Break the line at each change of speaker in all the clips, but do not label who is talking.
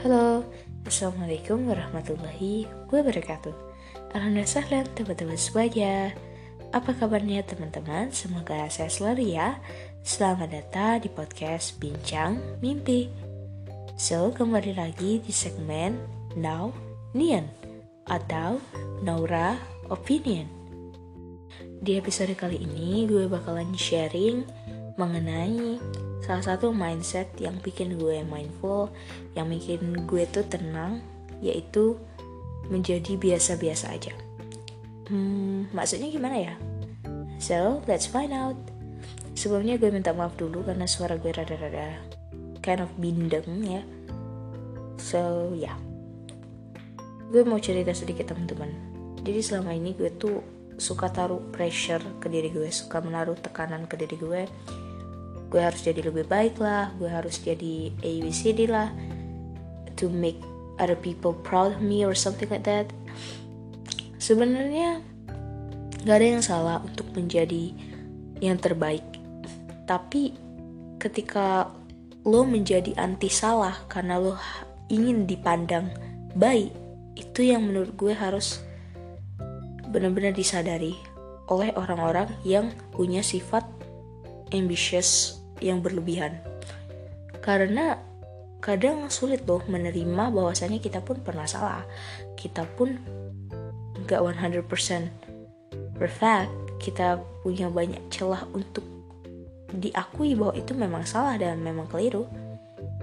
Halo, Assalamualaikum warahmatullahi wabarakatuh. Alhamdulillah sahlan teman-teman semuanya. Apa kabarnya teman-teman? Semoga saya selalu ya. Selamat datang di podcast Bincang Mimpi. So, kembali lagi di segmen Now Nian Atau Naura Opinion. Di episode kali ini gue bakalan sharing mengenai salah satu mindset yang bikin gue mindful yang bikin gue tuh tenang yaitu menjadi biasa-biasa aja. Hmm, maksudnya gimana ya? So let's find out. Sebelumnya gue minta maaf dulu karena suara gue rada-rada kind of bindeng ya. So ya. Yeah. gue mau cerita sedikit teman-teman. Jadi selama ini gue tuh suka taruh pressure ke diri gue suka menaruh tekanan ke diri gue gue harus jadi lebih baik lah gue harus jadi ABCD lah to make other people proud of me or something like that. Sebenarnya gak ada yang salah untuk menjadi yang terbaik. Tapi ketika lo menjadi anti salah karena lo ingin dipandang baik itu yang menurut gue harus benar-benar disadari oleh orang-orang yang punya sifat ambitious yang berlebihan. Karena kadang sulit loh menerima bahwasanya kita pun pernah salah. Kita pun gak 100% perfect. Kita punya banyak celah untuk diakui bahwa itu memang salah dan memang keliru.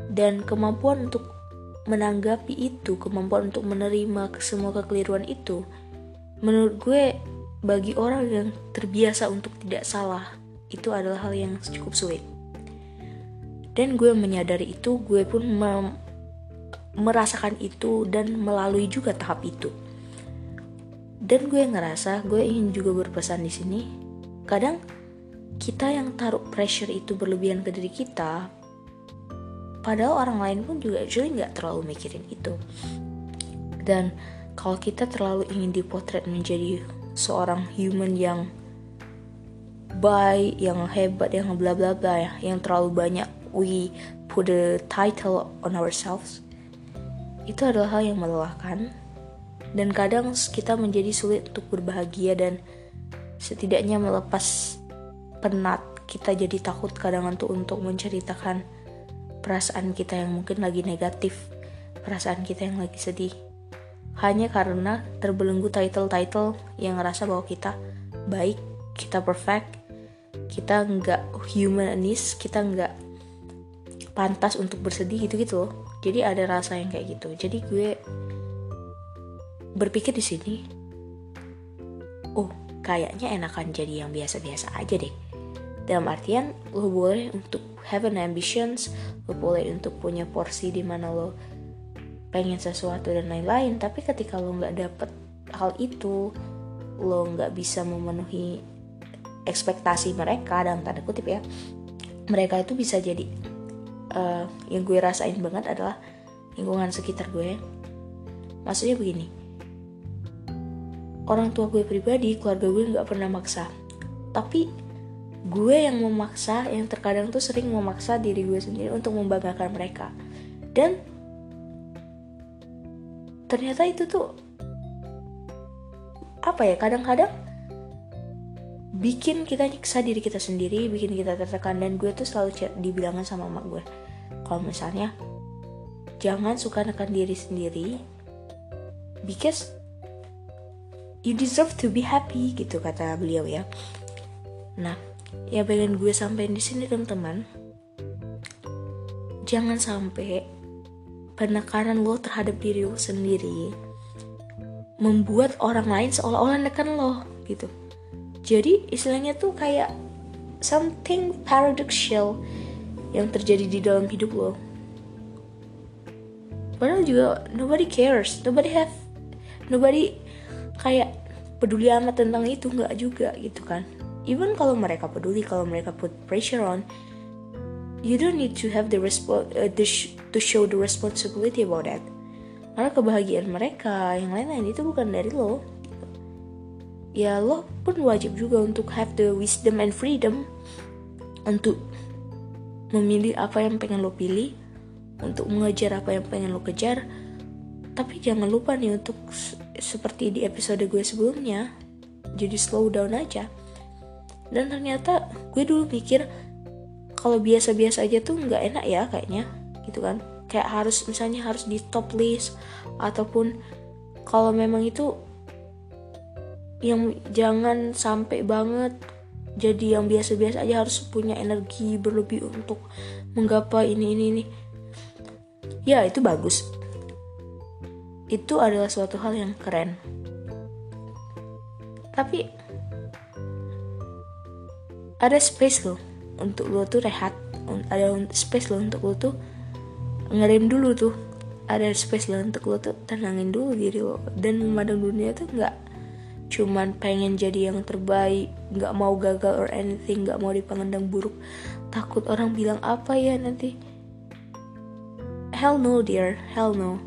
Dan kemampuan untuk menanggapi itu, kemampuan untuk menerima semua kekeliruan itu, menurut gue bagi orang yang terbiasa untuk tidak salah, itu adalah hal yang cukup sulit dan gue menyadari itu gue pun merasakan itu dan melalui juga tahap itu. Dan gue ngerasa gue ingin juga berpesan di sini kadang kita yang taruh pressure itu berlebihan ke diri kita padahal orang lain pun juga actually nggak terlalu mikirin itu. Dan kalau kita terlalu ingin dipotret menjadi seorang human yang baik, yang hebat, yang bla bla bla ya, yang terlalu banyak we put a title on ourselves. Itu adalah hal yang melelahkan dan kadang kita menjadi sulit untuk berbahagia dan setidaknya melepas penat kita jadi takut kadang untuk untuk menceritakan perasaan kita yang mungkin lagi negatif perasaan kita yang lagi sedih. Hanya karena terbelenggu title-title yang ngerasa bahwa kita baik kita perfect kita nggak humanis kita nggak pantas untuk bersedih gitu gitu loh. Jadi ada rasa yang kayak gitu. Jadi gue berpikir di sini oh kayaknya enakan jadi yang biasa-biasa aja deh. Dalam artian lo boleh untuk have an ambitions lo boleh untuk punya porsi di mana lo pengen sesuatu dan lain-lain tapi ketika lo nggak dapet hal itu lo nggak bisa memenuhi ekspektasi mereka dalam tanda kutip ya mereka itu bisa jadi uh, yang gue rasain banget adalah lingkungan sekitar gue. Maksudnya begini. Orang tua gue pribadi keluarga gue nggak pernah maksa. Tapi gue yang memaksa yang terkadang tuh sering memaksa diri gue sendiri untuk membanggakan mereka. Dan ternyata itu tuh apa ya kadang-kadang bikin kita nyiksa diri kita sendiri bikin kita tertekan dan gue tuh selalu dibilangin sama emak gue. Kalau misalnya jangan suka nekan diri sendiri because you deserve to be happy gitu kata beliau ya. Nah ya pengen gue sampein di sini teman-teman jangan sampai penekanan lo terhadap diri lo sendiri membuat orang lain seolah-olah nekan lo gitu jadi istilahnya tuh kayak something paradoxical yang terjadi di dalam hidup lo. Padahal juga nobody cares, nobody have, nobody kayak peduli amat tentang itu nggak juga gitu kan. Even kalau mereka peduli, kalau mereka put pressure on, you don't need to have the uh, to show the responsibility about that. Karena kebahagiaan mereka, yang lain-lain itu bukan dari lo ya lo pun wajib juga untuk have the wisdom and freedom untuk memilih apa yang pengen lo pilih untuk mengejar apa yang pengen lo kejar. Tapi jangan lupa nih untuk seperti di episode gue sebelumnya jadi slow down aja. Dan ternyata gue dulu pikir kalau biasa-biasa aja tuh nggak enak ya kayaknya gitu kan. Kayak harus misalnya harus di top list ataupun kalau memang itu yang jangan sampai banget jadi yang biasa-biasa aja harus punya energi berlebih untuk menggapai ini ini ini. Ya itu bagus. Itu adalah suatu hal yang keren. Tapi ada space loh untuk lo tuh rehat. Ada space loh untuk lo tuh ngerem dulu tuh. Ada space loh untuk lo tuh tenangin dulu diri lo. Dan memandang dunia tuh nggak cuman pengen jadi yang terbaik nggak mau gagal or anything nggak mau dipandang buruk. Takut orang bilang apa ya nanti? Hell no dear. Hell no.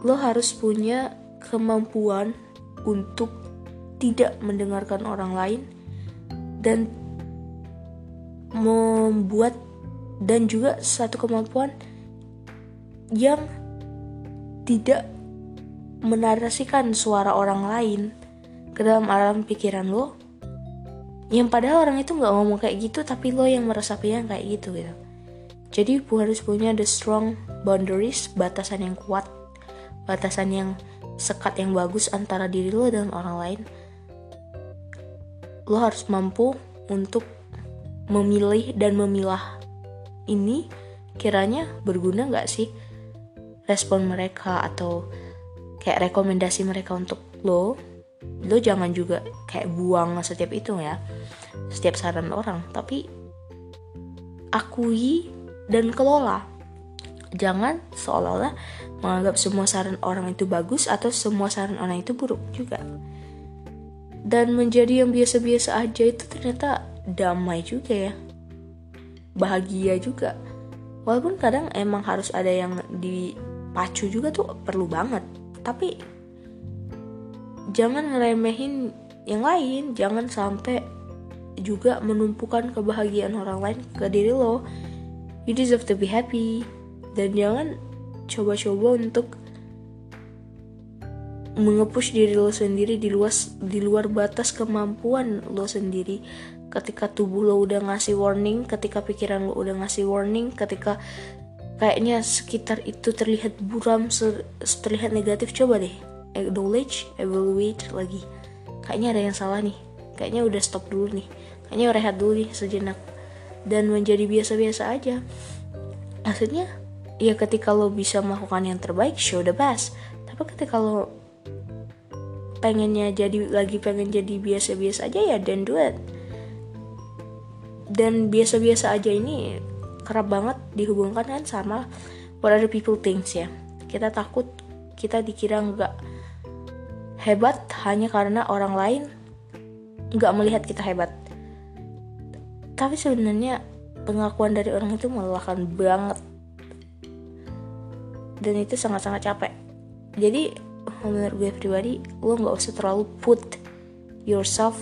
Lo harus punya kemampuan untuk tidak mendengarkan orang lain dan membuat dan juga satu kemampuan yang tidak menarasikan suara orang lain ke dalam alam pikiran lo yang padahal orang itu nggak ngomong kayak gitu tapi lo yang meresapinya kayak gitu gitu. Jadi harus punya the strong boundaries batasan yang kuat batasan yang sekat yang bagus antara diri lo dan orang lain. Lo harus mampu untuk memilih dan memilah ini kiranya berguna nggak sih respon mereka atau kayak rekomendasi mereka untuk lo lo jangan juga kayak buang setiap itu ya setiap saran orang. Tapi akui dan kelola. Jangan seolah-olah menganggap semua saran orang itu bagus atau semua saran orang itu buruk juga. Dan menjadi yang biasa-biasa aja itu ternyata damai juga ya. Bahagia juga. Walaupun kadang emang harus ada yang dipacu juga tuh perlu banget tapi jangan ngeremehin yang lain. Jangan sampai juga menumpukan kebahagiaan orang lain ke diri lo. You deserve to be happy. Dan jangan coba-coba untuk mengepush diri lo sendiri di luas di luar batas kemampuan lo sendiri. Ketika tubuh lo udah ngasih warning ketika pikiran lo udah ngasih warning ketika kayaknya sekitar itu terlihat buram terlihat negatif. Coba deh acknowledge evaluate lagi. Kayaknya ada yang salah nih. Kayaknya udah stop dulu nih. Kayaknya rehat dulu nih sejenak. Dan menjadi biasa-biasa aja. Maksudnya ya ketika lo bisa melakukan yang terbaik show the best. Tapi ketika lo pengennya jadi lagi pengen jadi biasa-biasa aja ya dan do it. Dan biasa-biasa aja ini kerap banget dihubungkan kan sama what other people thinks ya. Kita takut kita dikira nggak hebat hanya karena orang lain nggak melihat kita hebat. Tapi sebenarnya pengakuan dari orang itu melelahkan banget. Dan itu sangat-sangat capek. Jadi menurut gue pribadi lo nggak usah terlalu put yourself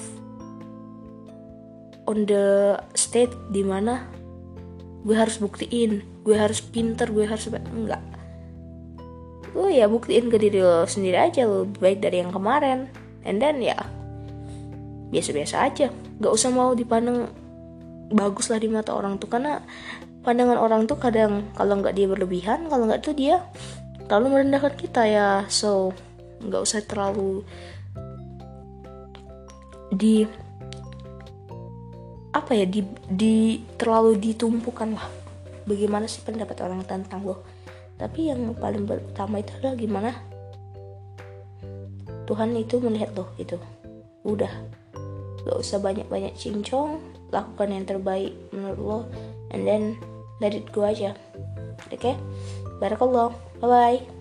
on the state di mana gue harus buktiin. Gue harus pinter gue harus enggak. Lo ya buktiin ke diri lo sendiri aja lo baik dari yang kemarin. And then ya biasa-biasa aja. Nggak usah mau dipandang bagus lah di mata orang tuh karena pandangan orang tuh kadang kalau nggak dia berlebihan kalau nggak tuh dia terlalu merendahkan kita ya. So nggak usah terlalu di apa ya di, di terlalu ditumpukan lah. Bagaimana sih pendapat orang tentang lo tapi yang paling pertama itu adalah gimana Tuhan itu melihat lo itu udah. Gak usah banyak-banyak cincong lakukan yang terbaik menurut lo and then let it go aja. Oke? Okay? barakallah. Bye bye